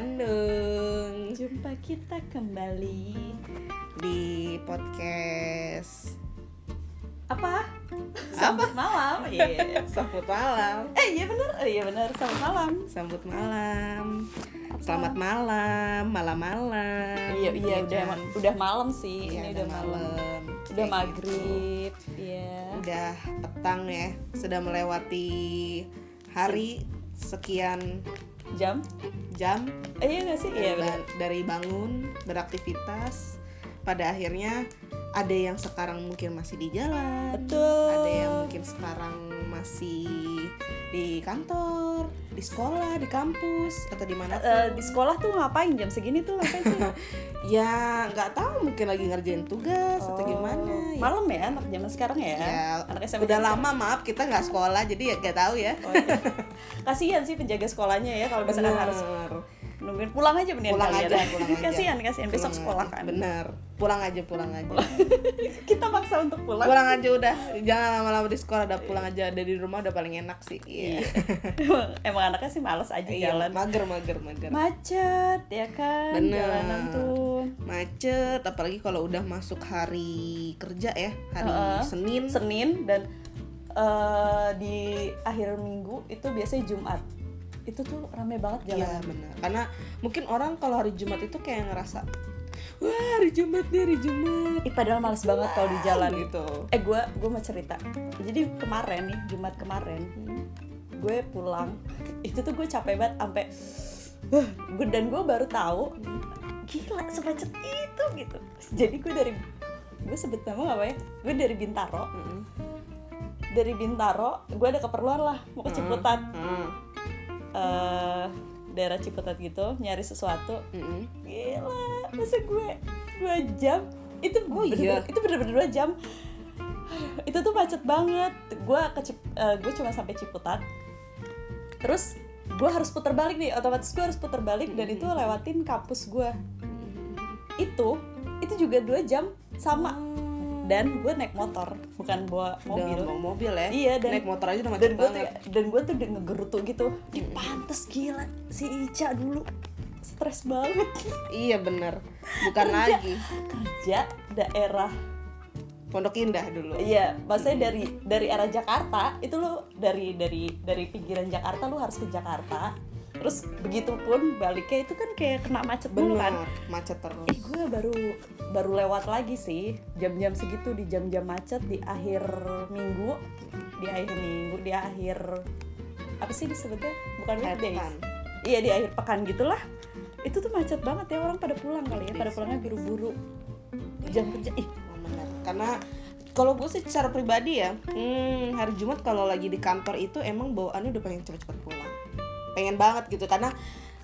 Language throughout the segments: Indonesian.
Bandung Jumpa kita kembali di podcast Apa? Sambut malam Iya Sambut Malam. Eh iya bener Eh iya bener Sambut malam Sambut malam. Selamat malam, malam-malam. Iya iya Ya udah kan? udah malam sih Iya, Ini udah malam Udah Kayak maghrib Iya gitu. Udah petang ya, sudah melewati hari sekian Jam? Jam. Eh iya gak sih? Iya bener ba- dari bangun beraktivitas pada akhirnya ada yang sekarang mungkin masih di jalan Betul. ada yang mungkin sekarang masih di kantor di sekolah di kampus atau di mana Eh, di sekolah tuh ngapain jam segini tuh ngapain sih? ya nggak tahu mungkin lagi ngerjain tugas atau gimana ya, Malam ya anak zaman sekarang ya? Ya, anak SMA udah lama maaf kita nggak sekolah jadi ya nggak tahu ya Oh, iya. Kasihan sih penjaga sekolahnya ya kalau misalkan harus nungguin. Pulang aja bener pulang kalian. aja pulang aja. Kasihan kasihan. Besok sekolah aja. kan. Bener pulang aja pulang aja. Kita maksa untuk pulang. Pulang aja udah. Jangan lama-lama di sekolah udah pulang aja. Dari rumah udah paling enak sih. Iya. Emang, emang anaknya sih males aja Iya, jalan. mager mager mager. Macet ya kan? Bener. jalanan tuh macet apalagi kalau udah masuk hari kerja ya hari Heeh. Senin. Senin dan eh, di akhir minggu itu biasanya Jumat itu tuh rame banget iya jalanan benar karena mungkin orang kalau hari Jumat itu kayak ngerasa wah hari Jumat nih hari Jumat. Ih, padahal males banget kalau di jalan. gitu. Eh gue gue mau cerita. Jadi kemarin nih Jumat kemarin gue pulang itu tuh gue capek banget sampai gue dan gue baru tahu gila semacet itu gitu. Jadi gue dari gue sebut nama apa ya? Gue dari Bintaro. Mm-mm. dari Bintaro gue ada keperluan lah mau ke Ciputat. Mm. Eh daerah Ciputat gitu nyari sesuatu. Mm-mm. gila masa gue dua jam? Itu Oh, bener-bener- iya. itu bener-bener dua jam. Itu tuh macet banget. Gue ke Cip- eh, gue cuma sampai Ciputat. Terus gue harus putar balik nih otomatis gue harus putar balik dan itu lewatin kampus gue itu itu juga dua jam sama dan gue naik motor bukan bawa mobil. Udah mau mobil ya? Iya, dan- naik motor aja udah dan macet gue tuh dan gue tuh udah ngegerutu gitu. Ih, pantes gila si Ica dulu. Stres banget. Iya bener. Bukan Kerja. lagi. Kerja daerah Pondok Indah dulu. Iya maksudnya dari dari arah Jakarta itu lo dari dari dari pinggiran Jakarta lo harus ke Jakarta terus begitu pun baliknya itu kan kayak kena macet dulu bener kan macet eh terus gue baru baru lewat lagi sih. Jam-jam segitu di jam-jam macet di akhir minggu. Di akhir minggu di akhir apa sih disebutnya? Bukan weekdays. Pekan. iya di akhir pekan gitulah. Itu tuh macet banget ya orang pada pulang kali ya. Pada pulangnya buru-buru jam kerja ih. Oh. Karena kalau gue sih secara pribadi ya, hmm, hari Jumat kalau lagi di kantor itu emang bawaannya udah pengen cepet-cepet pulang. Pengen banget gitu karena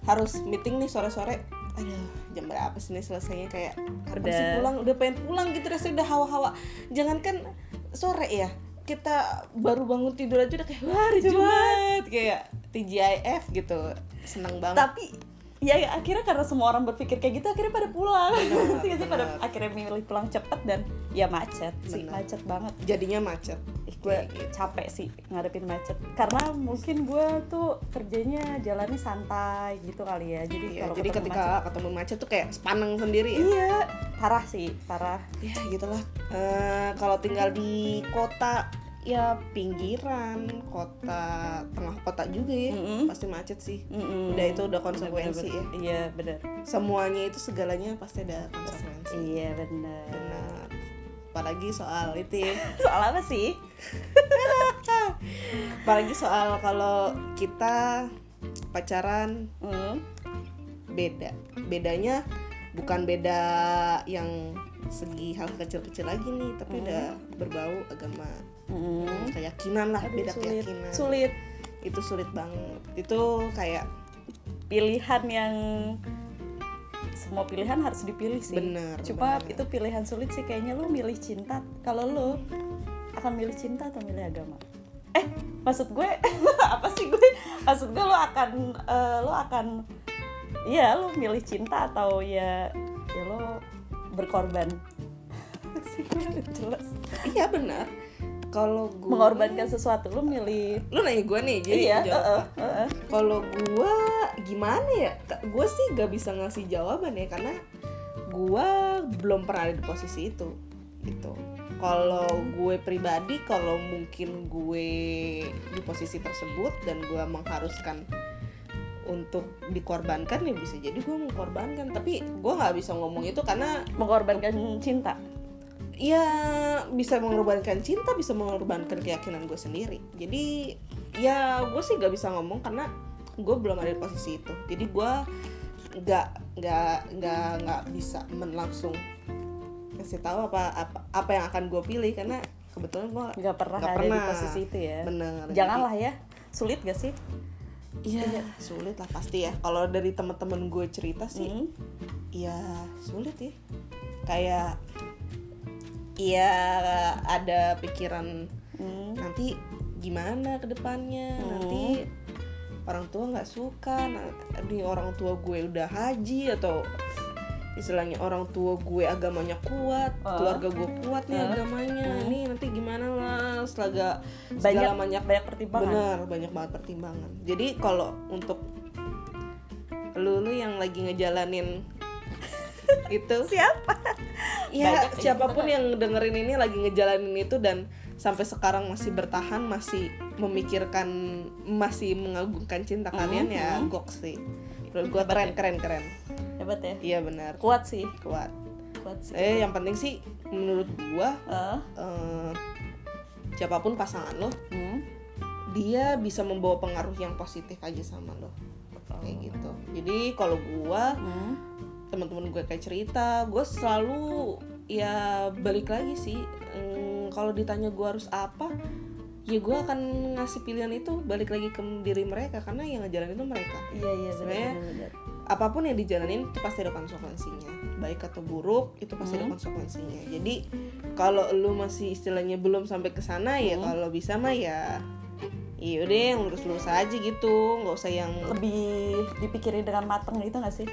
harus meeting nih sore-sore. Aduh, jam berapa sih nih selesainya kayak kapan sih pulang? Udah pengen pulang gitu rasanya udah hawa-hawa. Jangankan sore ya, kita baru bangun tidur aja udah kayak wah hari Jumat kayak TGIF gitu. Seneng banget. tapi ya ya, akhirnya karena semua orang berpikir kayak gitu akhirnya pada pulang Bener, gak sih pada akhirnya milih pulang cepet dan ya macet sih Bener. macet banget Jadinya macet. Ih, gue gitu. capek sih ngadepin macet. Karena mungkin gue tuh kerjanya jalannya santai gitu kali ya. Jadi Iya, kalau jadi ketemu ketika macet, ketemu macet tuh kayak sepaneng sendiri ya. iya parah sih parah. Ya gitulah. Eh, kalau tinggal di kota ya pinggiran kota tengah kota juga ya. Mm-mm. pasti macet sih. Mm-mm. udah itu udah konsekuensi ya. Bener-bener. iya bener. Semuanya itu segalanya pasti ada konsekuensi. Iya bener. Benar apalagi soal itu ya. Soal apa sih? Apalagi soal kalau kita pacaran Mm. beda. Bedanya bukan beda yang segi hal kecil-kecil lagi nih tapi udah berbau agama. Mm. keyakinan lah Aduh, beda sulit. keyakinan. Sulit. Itu sulit banget. Itu kayak pilihan yang semua pilihan harus dipilih sih. Bener, cuma bener. itu pilihan sulit sih kayaknya lu milih cinta kalau lu akan milih cinta atau milih agama? Eh maksud gue apa sih gue? Maksud gue lu akan eh, lu akan ya lu milih cinta atau ya ya lu berkorban. Sih gue jelas. Iya benar kalau gue mengorbankan sesuatu lu milih. Lu nanya gue nih jadi iya jawab. apa? uh-uh. kalau gue gimana ya? Gue sih gak bisa ngasih jawaban ya karena gue belum pernah ada di posisi itu gitu. Kalau gue pribadi kalau mungkin gue di posisi tersebut dan gue mengharuskan untuk dikorbankan ya bisa jadi gue mengkorbankan. Tapi gue nggak bisa ngomong itu karena mengorbankan cinta ya bisa mengorbankan cinta bisa mengorbankan keyakinan gue sendiri. Jadi ya gue sih gak bisa ngomong karena gue belum ada di posisi itu. Jadi gue nggak nggak nggak nggak bisa men langsung kasih tahu apa apa apa yang akan gue pilih karena kebetulan gue nggak pernah Nggak ada pernah. di posisi itu ya. Bener janganlah ya. Sulit gak sih? Iya sulit lah pasti ya. Kalau dari teman-teman gue cerita sih Hmm. ya sulit ya. Kayak iya ada pikiran Hmm. nanti gimana ke depannya Hmm. nanti orang tua nggak suka di orang tua gue udah haji atau istilahnya orang tua gue agamanya kuat Oh. keluarga gue kuat nih Oh. agamanya Hmm. ini nanti gimana lah segala banyak banyak banyak pertimbangan bener banyak banget pertimbangan jadi kalau untuk lu lu yang lagi ngejalanin itu siapa? Ya Banyak siapa pun yang dengerin ini lagi ngejalanin itu dan sampai sekarang masih bertahan masih memikirkan masih mengagungkan cinta kalian ya mhm. gok sih. Menurut gue keren ya. keren keren. Hebat ya. Iya benar. Kuat sih. Kuat. Kuat sih. Eh yang penting sih menurut gua Eh, eh, siapa pun pasangan lo hmm. dia bisa membawa pengaruh yang positif aja sama lo. Kayak gitu. Jadi kalau gua Hmm. Teman-teman gue kayak cerita gue selalu ya balik lagi sih mm, kalau ditanya gue harus apa ya gue akan ngasih pilihan itu balik lagi ke diri mereka karena yang ngejalanin itu mereka iya iya benar Sebenarnya benar, benar. apa pun yang dijalanin itu pasti ada konsekuensinya baik atau buruk itu pasti ada Hmm. konsekuensinya jadi kalau lu masih istilahnya belum sampai ke sana ya Hmm. kalau bisa mah ya iya udah yang lurus-lurus aja gitu nggak usah yang lebih dipikirin dengan matang gitu gak sih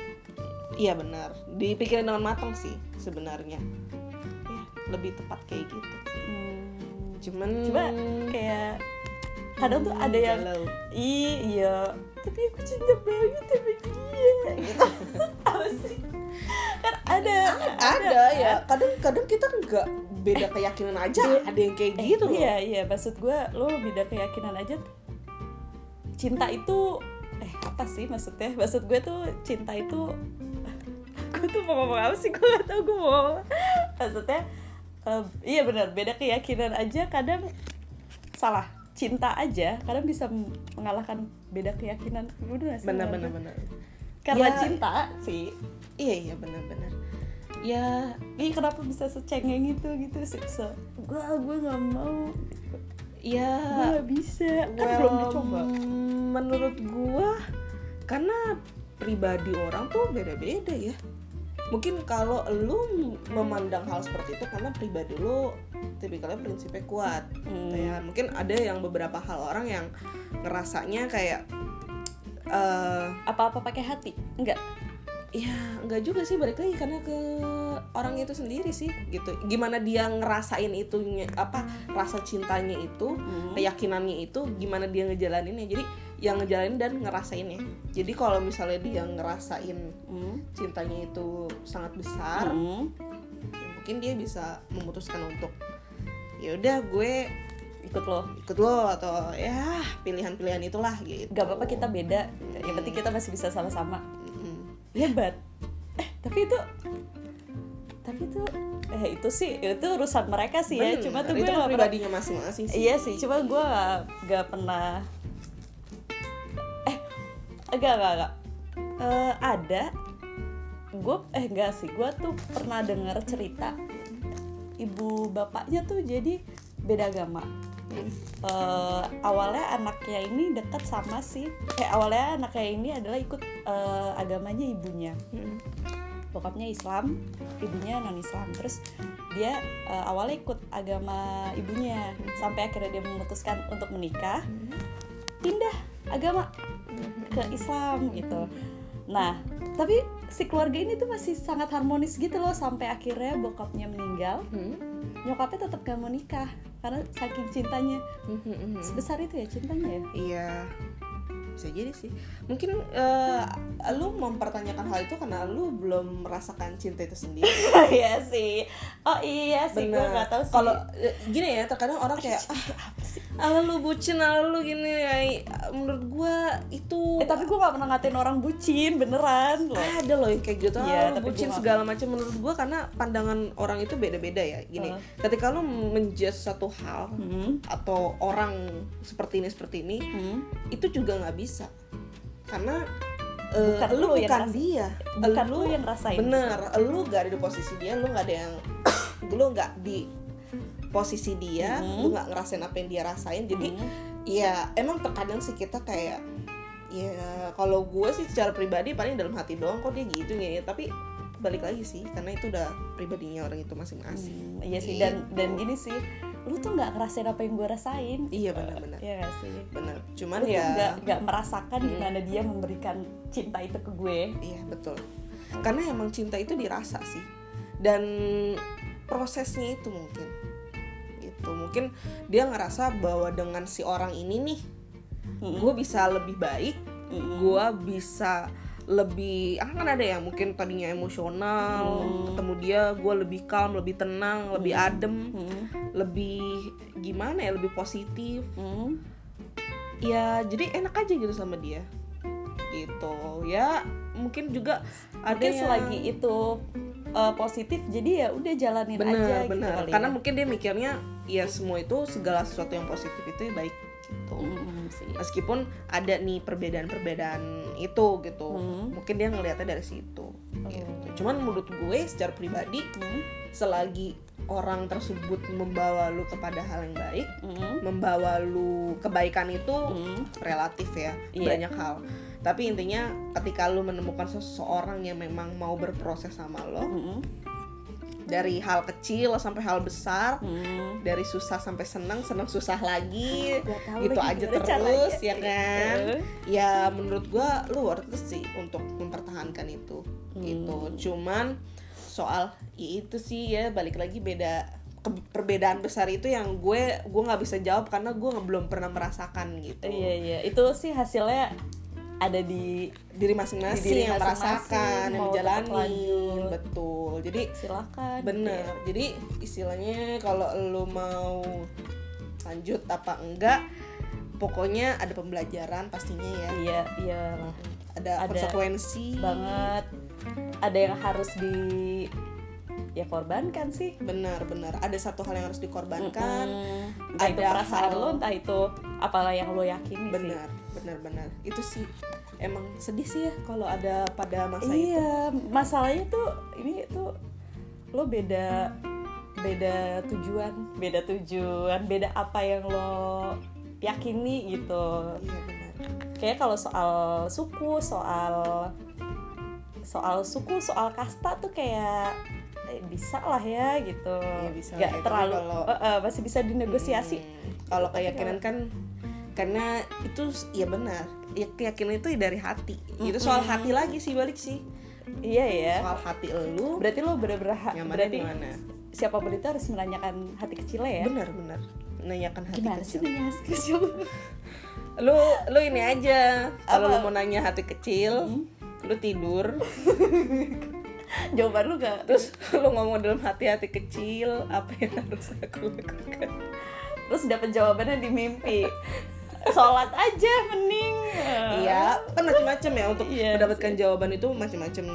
Iya benar, dipikirin dengan matang sih sebenarnya. Ya, lebih tepat kayak gitu. Hmm. Cuman coba kayak kadang tuh ada yang galau. "Ih, iya tapi aku cinta banget sama dia gitu apa sih kan ada ada ya. Kadang-kadang kita nggak beda keyakinan aja. Ada yang kayak Eh, gitu loh. iya iya maksud gue lo beda keyakinan aja cinta itu eh apa sih maksudnya maksud gue tuh cinta itu gue tuh mau ngomong apa sih gue gak tau gue mau maksudnya eh, iya benar beda keyakinan aja kadang salah cinta aja kadang bisa mengalahkan beda keyakinan gak sih Benar benar gue? benar. karena Ya. cinta sih Iya iya benar benar. Ya Ih kenapa bisa secengeng itu gitu sih se gue gue nggak mau gue ya nggak bisa kan well, belum dicoba Menurut gua karena pribadi orang tuh beda-beda ya. Mungkin kalau lu memandang hal seperti itu karena pribadi lu tipikalnya prinsipnya kuat. Hmm. gitu ya mungkin ada yang beberapa hal orang yang ngerasanya kayak eh apa-apa pakai hati enggak ya nggak juga sih balik lagi karena ke orang itu sendiri sih gitu gimana dia ngerasain itu apa rasa cintanya itu Hmm. keyakinannya itu gimana dia ngejalaninnya jadi yang ngejalanin dan ngerasainnya jadi kalau misalnya dia ngerasain Hmm. cintanya itu sangat besar Hmm. ya mungkin dia bisa memutuskan untuk ya udah gue ikut lo ikut lo atau ya pilihan-pilihan itulah gitu nggak apa-apa kita beda yang penting kita masih bisa sama-sama Mm-mm. hebat eh tapi itu tapi itu eh itu sih itu urusan mereka sih ya Bener, cuma tuh itu gue kan nggak pernah pribadinya masing-masing sih iya sih cuma gue nggak nggak pernah enggak enggak enggak. Eh, ada. Gue eh enggak sih. Gue tuh pernah dengar cerita ibu bapaknya tuh jadi beda agama. Eh, awalnya anaknya ini dekat sama si eh awalnya anaknya ini adalah ikut eh, agamanya ibunya. Mm. bokapnya Islam, ibunya non Islam. Terus dia eh, awalnya ikut agama ibunya. Sampai akhirnya dia memutuskan untuk menikah, pindah agama ke Islam gitu. Nah, tapi si keluarga ini tuh masih sangat harmonis gitu loh sampai akhirnya bokapnya meninggal, Hmm. nyokapnya tetap gak mau nikah. karena saking cintanya Mhm, mhm. sebesar itu ya cintanya ya Iya, bisa jadi sih. Mungkin eh, lu mempertanyakan hal itu karena lu belum merasakan cinta itu sendiri. iya sih oh iya sih gue nggak tahu sih Kalau eh, gini ya, terkadang orang kayak ah, ala lu bucin, ala lu gini ya. Menurut gua itu eh tapi gue gak pernah ngatain orang bucin beneran loh ada loh yang kayak gitu. Lu tapi bucin segala macam menurut gua karena pandangan orang itu beda-beda ya. Gini, Heeh. ketika lu menjudge satu hal hmm. atau orang seperti ini seperti ini, Hmm. itu juga nggak bisa karena eh, Bukan lu lu yang bukan dia bukan lu lu yang rasain bener lu gak ada di posisi dia lu nggak ada yang lu nggak di posisi dia Mhm. lu nggak ngerasain apa yang dia rasain jadi Hmm. ya emang terkadang sih kita kayak ya kalau gue sih secara pribadi paling dalam hati doang kok dia gitu ya tapi balik lagi sih karena itu udah pribadinya orang itu masing-masing Hmm, iya sih dan Gitu. dan gini sih lu tuh nggak ngerasain apa yang gue rasain iya benar-benar Iya gak sih benar cuman lu ya nggak nggak merasakan Hmm. gimana dia memberikan cinta itu ke gue Iya betul. Karena emang cinta itu dirasa sih. Dan prosesnya itu mungkin gitu. Mungkin dia ngerasa bahwa dengan si orang ini nih, Mm-mm. gue bisa lebih baik, Mm-mm. gue bisa lebih ah kan ada yang mungkin tadinya emosional Hmm. ketemu dia gue lebih calm lebih tenang lebih adem Mm-mm. lebih gimana ya lebih positif Mm. ya jadi enak aja gitu sama dia gitu ya mungkin juga ada mungkin yang selagi itu uh, positif jadi ya udah jalanin bener aja gitu bener kali karena ya. mungkin dia mikirnya ya semua itu segala sesuatu yang positif itu ya baik gitu sih. meskipun ada nih perbedaan-perbedaan itu gitu Hmm. mungkin dia ngelihatnya dari situ gitu cuman menurut gue secara pribadi Mm. selagi orang tersebut membawa lu kepada hal yang baik Mm. membawa lu kebaikan itu Mm. relatif ya Iya. banyak hal tapi intinya ketika lu menemukan seseorang yang memang mau berproses sama lo Mm. dari hal kecil sampai hal besar Mm. dari susah sampai senang senang susah lagi gitu lagi aja terus caranya. ya kan Eh. ya menurut gua lu worth it sih untuk mempertahankan itu Hmm. gitu cuman soal ya itu sih ya balik lagi beda perbedaan besar itu yang gue gue nggak bisa jawab karena gue belum pernah merasakan gitu Iya iya itu sih hasilnya ada di diri masing-masing Di diri yang merasakan yang menjalani betul. Jadi silakan. bener. Jadi istilahnya kalau lu mau lanjut apa enggak pokoknya ada pembelajaran pastinya ya. Iya iya. Ada, Ada konsekuensi. banget. Ada yang harus di ya korbankan sih. Benar-benar ada satu hal yang harus dikorbankan. Mm-mm. entah itu ada perasaan hal- lo entah itu apalah yang lo yakini benar benar-benar itu sih emang sedih sih ya kalau ada pada masa itu. iya masalahnya tuh ini tuh lo beda beda tujuan. Beda tujuan beda apa yang lo yakini gitu. Iya benar. Kayak kalau soal suku soal soal suku soal kasta tuh kayak bisa lah ya gitu. Iya, bisa nggak ya, terlalu kalau- eh, eh, masih bisa dinegosiasi. Hmm, kalau keyakinan kan karena itu ya benar. Ya keyakinan itu dari hati. Itu soal hati lagi sih balik sih. Iya ya soal hati elu berarti lo bener-bener berarti di mana? siapa pun itu harus menanyakan hati kecilnya ya? Benar benar. Nanyakan hati gimana sih kecil. nanya hati kecil? Lu lu ini aja. Kalau lu mau nanya hati kecil Hmm? lu tidur jawaban lu gak terus lu ngomong dalam hati hati kecil apa yang harus aku lakukan? Terus dapet jawabannya di mimpi. Sholat aja mending. Iya kan macam-macam ya untuk Iya mendapatkan jawaban itu macam-macam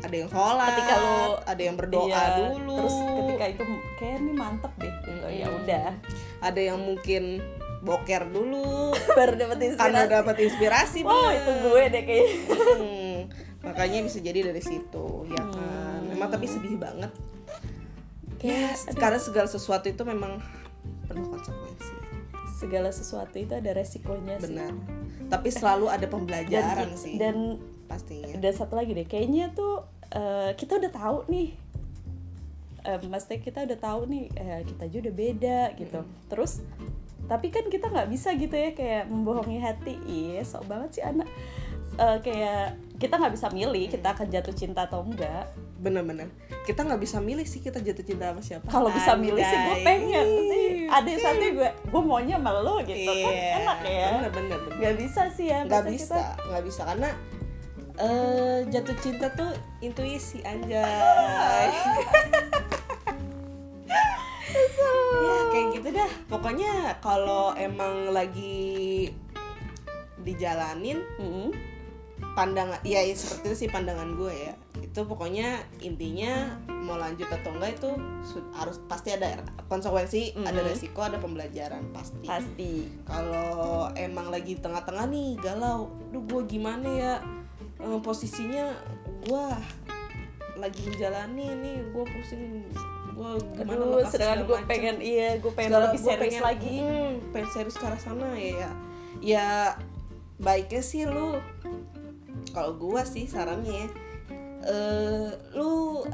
ada yang sholat Ketika lu- ada yang berdoa Iya, dulu. terus ketika itu kayak ini mantep deh. Gitu ya udah. Ada yang mungkin boker dulu baru karena inspirasi. dapat inspirasi oh bener. itu gue deh kayaknya. Hmm, makanya bisa jadi dari situ ya kan? Hmm. emang tapi sedih banget. Kayak, ya karena segala sesuatu itu memang penuh konsekuensi. Segala sesuatu itu ada resikonya sih. Benar. Tapi selalu ada dan, pembelajaran sih dan pastinya. dan satu lagi deh kayaknya tuh eh, kita udah tahu nih. Eh, maksudnya kita udah tahu nih eh, kita aja udah beda gitu. Terus tapi kan kita nggak bisa gitu ya kayak membohongi hati. Iya sok banget sih anak Eh, kayak kita nggak bisa milih kita akan jatuh cinta atau enggak. Bener-bener. Kita nggak bisa milih sih kita jatuh cinta sama siapa. Kalau bisa milih sih gue pengen. Sih ada yang satu gue gue maunya sama lo gitu kan. Iya, enak ya. Bener bener, bener. nggak bisa sih ya nggak bisa nggak bisa. Karena eh jatuh cinta tuh intuisi anjay. Ya kayak gitu dah. Pokoknya kalau emang lagi dijalanin Mm-mm. Pandangan ya, ya seperti itu sih pandangan gue ya. Itu pokoknya intinya mau lanjut atau enggak itu harus pasti ada konsekuensi ada Mhm. resiko ada pembelajaran pasti. Pasti. Kalau emang lagi tengah-tengah nih galau duh gue gimana ya? Eh, posisinya gue lagi menjalani nih gue pusing gue gimana Aduh, sedangkan gue pengen iya gue pengen Segala- lebih serius pengen- lagi. hmm, pengen serius ke arah sana ya ya. Ya baiknya sih lu kalau gua sih sarannya ya eh lu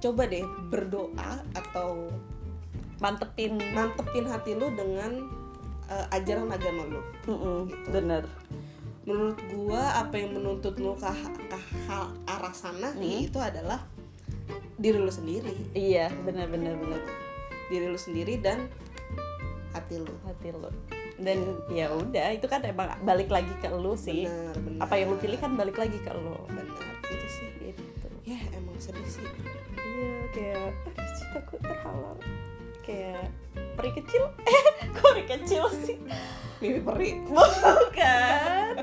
coba deh berdoa atau mantepin mantepin hati lu dengan eh, ajaran agama lu. Mm-mm, Gitu. bener. Menurut gua apa yang menuntut lu ke, ke hal arah sana Hmm. itu adalah diri lu sendiri. Iya bener bener bener. Diri lu sendiri dan hati lu. Hati lo dan ya udah itu kan emang balik lagi ke lu sih. Benar benar. Apa yang lu pilih kan balik lagi ke lu. Benar. Itu sih gitu. Ya emang sedih sih. Iya kayak aduh cintaku terhalang. Kayak peri kecil? Eh kok peri kecil sih? Mimpi peri. Bukan.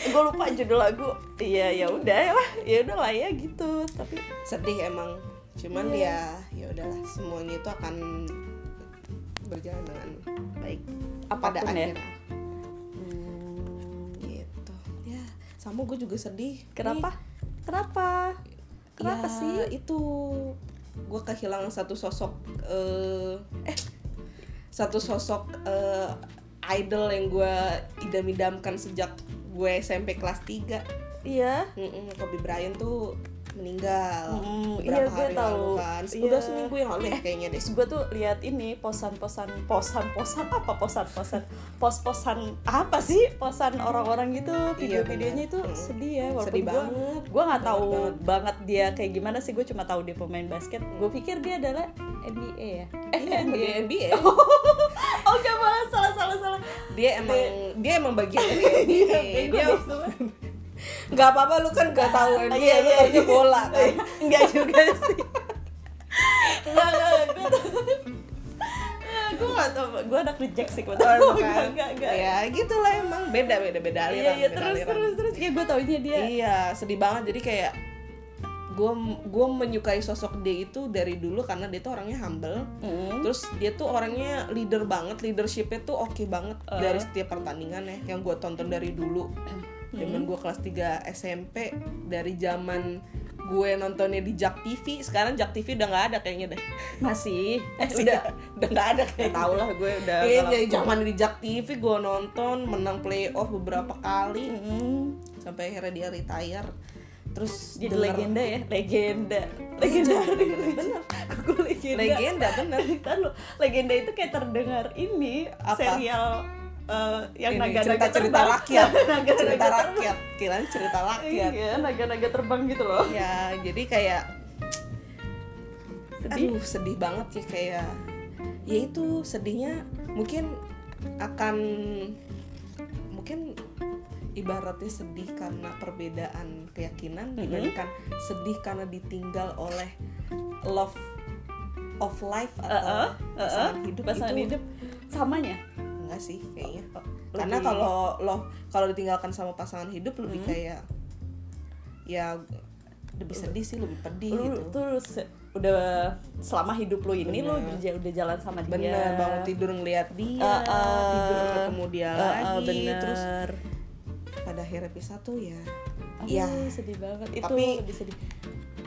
Gue lupa judul lagu. Iya ya udah lah ya udah lah ya gitu. Tapi sedih emang. Cuman Iya. ya ya udahlah semuanya itu akan berjalan dengan baik. Pada apa pun ya. Hmm, gitu. Ya sama gue juga sedih. Kenapa? kenapa? Nih, kenapa ya, sih? Itu gue kehilangan satu sosok eh eh satu sosok eh, idol yang gue idam-idamkan sejak gue SMP kelas 3 iya. Mm-mm, Kobe Bryant tuh meninggal Mm, iya, gue tahu. kan. Iya. udah seminggu yang lalu ya kayaknya deh. Gue tuh lihat ini posan-posan posan posan apa posan posan pos posan apa sih? Posan orang-orang gitu Iya, video-videonya itu bener. Mm. sedih ya walaupun sedih gue banget. gue nggak tahu banget. banget dia kayak gimana sih gue cuma tahu dia pemain basket. Gue pikir dia adalah NBA ya? Eh Iya, NBA, NBA. oh gak malah salah salah salah. Dia emang dia emang bagian NBA dia deh semua. Nggak apa-apa lu kan nggak tahu. NBA Iya, lu iya, iya. bola kan? Enggak juga sih. Enggak enggak gue gue gak tau gue anak reject sih gue Oh, tau bukan. enggak enggak ya gitulah emang. Beda beda beda aliran iya iya beda terus aliran. terus terus. Ya gue taunya dia. Iya sedih banget. Jadi kayak gue gue menyukai sosok dia itu dari dulu karena dia tuh orangnya humble. Mm. terus dia tuh orangnya leader banget. Leadershipnya tuh oke banget Uh. dari setiap pertandingan ya yang gue tonton dari dulu zaman gue kelas 3 SMP dari zaman gue nontonnya di Jak TV sekarang Jak TV udah nggak ada kayaknya deh. Masih? Eh udah udah nggak ada kayaknya. Tau lah gue udah Iya, dari zaman di Jak TV gue nonton menang playoff beberapa kali. Mm. sampai akhirnya dia retire terus jadi denger- legenda ya? Legenda. Legenda bener gue legenda? Legenda bener. Lu, legenda itu kayak terdengar ini Apa? serial eh, yang naga-naga terbang. rakyat Naga-naga cerita rakyat kirain cerita rakyat Iya, naga-naga terbang gitu loh. ya jadi kayak Sedih. aduh sedih banget ya kayak ya itu sedihnya mungkin akan mungkin ibaratnya sedih karena perbedaan keyakinan Mhm. dibandingkan sedih karena ditinggal oleh love of life atau Heeh, pasangan heeh, hidup pasangan itu hidup samanya. Enggak sih kayaknya Oh, karena lebih- kalau lo kalau ditinggalkan sama pasangan hidup lebih Hmm. kayak ya lebih sedih sih lebih pedih lu gitu tuh udah selama hidup lu ini Bener. berja- udah jalan sama dia. bener bangun tidur ngeliat dia Uh, uh, tidur ketemu dia Uh, uh, lagi bener. terus pada akhirnya pisah tuh ya Aduh, ya sedih banget. Itu Tapi- lebih sedih.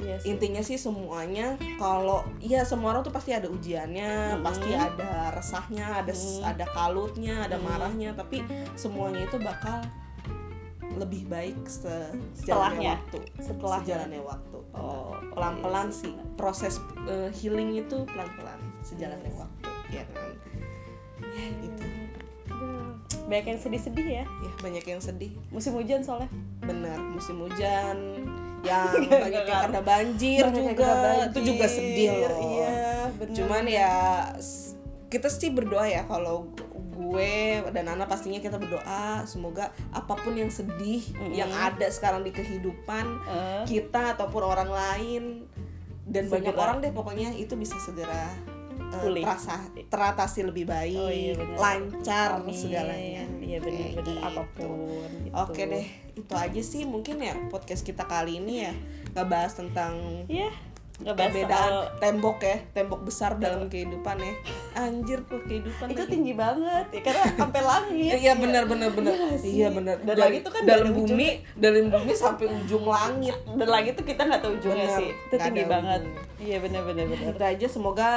Iya sih. intinya sih semuanya kalau ya semua orang tuh pasti ada ujiannya Hmm. pasti ada resahnya ada Hmm. ada kalutnya ada Hmm. marahnya tapi semuanya itu bakal lebih baik se Setelahnya. waktu Setelahnya. sejalannya waktu Oh, pelan-pelan iya sih proses eh, healing itu pelan-pelan sejalannya waktu ya kan ya Aduh, Banyak yang sedih-sedih ya. ya banyak yang sedih Musim hujan soalnya. benar musim hujan yang banyak yang karena banjir Banyak juga kena itu juga banjir, sedih loh iya bener. cuman ya kita sih berdoa ya kalau gue dan Nana pastinya kita berdoa semoga apa pun yang sedih yang ada sekarang di kehidupan Eh. kita ataupun orang lain dan banyak Segera. orang deh pokoknya itu bisa segera Pulih. terasa teratasi lebih baik Oh, iya, benar. lancar Amin. segalanya iya benar-benar gitu. apa pun gitu. Oke deh, itu aja sih mungkin ya podcast kita kali ini ya nggak bahas tentang Iya, ngebahas perbedaan soal tembok ya, tembok besar dalam kehidupan ya. Anjir kok kehidupan itu lagi. tinggi banget ya karena sampai langit. Iya benar benar benar. Iya. Iya benar. Dan Dari- langit tuh kan dalam bumi, dalam bumi sampai ujung langit. Dan langit tuh kita nggak tahu ujungnya Bener, sih. Itu tinggi banget. Iya benar-benar benar. Itu aja semoga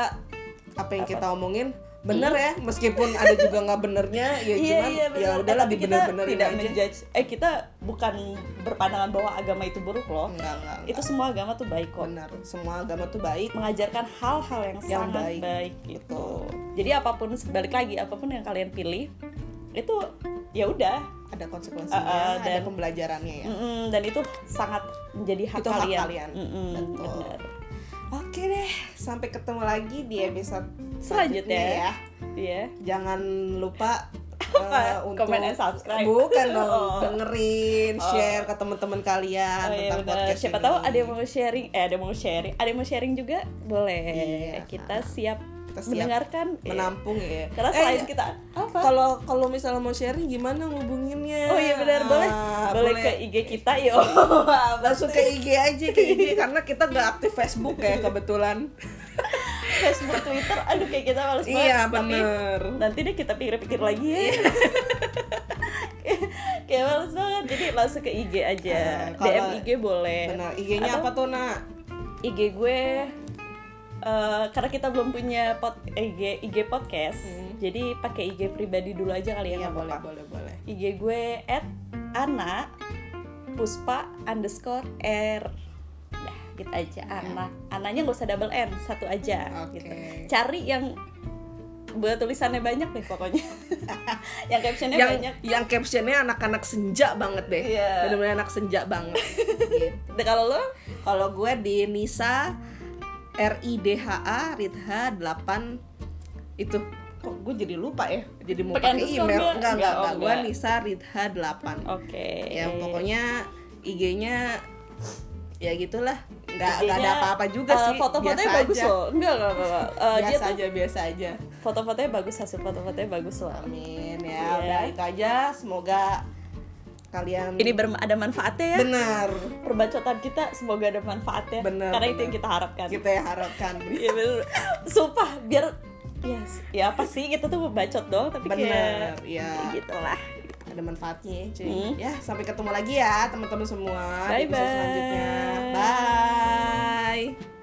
apa yang kita omongin bener ya meskipun ada juga nggak benernya ya Iya cuman iya ya tapi kita dibener-benerin tidak aja menjudge. Eh kita bukan berpandangan bahwa agama itu buruk loh. enggak enggak, Itu semua agama tuh baik kok. benar semua agama tuh baik mengajarkan hal-hal yang, Yang sangat baik. baik, gitu. Betul. Jadi apa pun sebalik lagi apa pun yang kalian pilih itu ya udah ada konsekuensinya Uh, uh, ada dan- pembelajarannya ya Mm-mm, dan itu sangat menjadi hak Itu hak kalian. kalian. Mm-mm, Betul. benar. Sampai ketemu lagi di episode Selanjutnya. ya. Iya. Jangan lupa eh, untuk Comment and subscribe. Bukan dong, Oh. dengerin, share ke teman-teman kalian Oh iya tentang benar. podcast Siapa ini. tahu ada yang mau sharing, eh ada yang mau sharing, ada yang mau sharing juga boleh. Iya. Kita siap Kita siap mendengarkan. eh, menampung ya. Karena Eh, selain kita apa? kalau kalau misalnya mau sharing gimana ngubunginnya? Oh iya benar boleh. Ah, boleh ke IG kita yuk. langsung ke IG aja ke IG karena kita nggak aktif Facebook ya kebetulan. Facebook, Twitter, aduh kayak kita males banget. iya Tapi bener. nanti deh kita pikir-pikir lagi ya. kayak males banget. Jadi langsung ke IG aja. Eh, kalau- DM IG boleh. Bener. IG-nya apa tuh nak? IG gue eh, karena kita belum punya pod, IG IG podcast, jadi pakai IG pribadi dulu aja kali ya Hmm. Iya nggak boleh apa-apa. boleh boleh. IG gue at Ana Puspa underscore R Dah gitu aja Ana Ananya gak usah double N Satu aja Oke. gitu. Cari yang buat tulisannya banyak deh pokoknya Yang captionnya yang banyak yang captionnya anak-anak senja banget deh Iya. bener-bener anak senja banget gitu. Kalau lo kalau gue di Nisa R I D H A Ridha 8 itu kok gue jadi lupa ya jadi mau Pakai email nggak? enggak enggak, Nggak, oh, enggak. gue. Nisa Ridha 8 Oke ya pokoknya IG-nya ya gitulah nggak nggak ada apa-apa juga eh, sih Foto-fotonya bagus aja. loh Enggak, enggak, enggak, enggak. Dia biasa tuh aja biasa aja foto-fotonya bagus Hasil foto-fotonya bagus loh amin ya Iya. udah itu aja semoga kalian Ini berm- ada manfaatnya ya. Benar. Perbacotan kita semoga ada manfaatnya. Bener, Karena itu bener. yang kita harapkan. Kita ya harapkan. Iya bener Sumpah biar ya, ya apa sih? Kita tuh bacot doang tapi benar kayak ya gitu lah ada manfaatnya cuy. Hmm. ya sampai ketemu lagi ya teman-teman semua di Bye selanjutnya. bye. Bye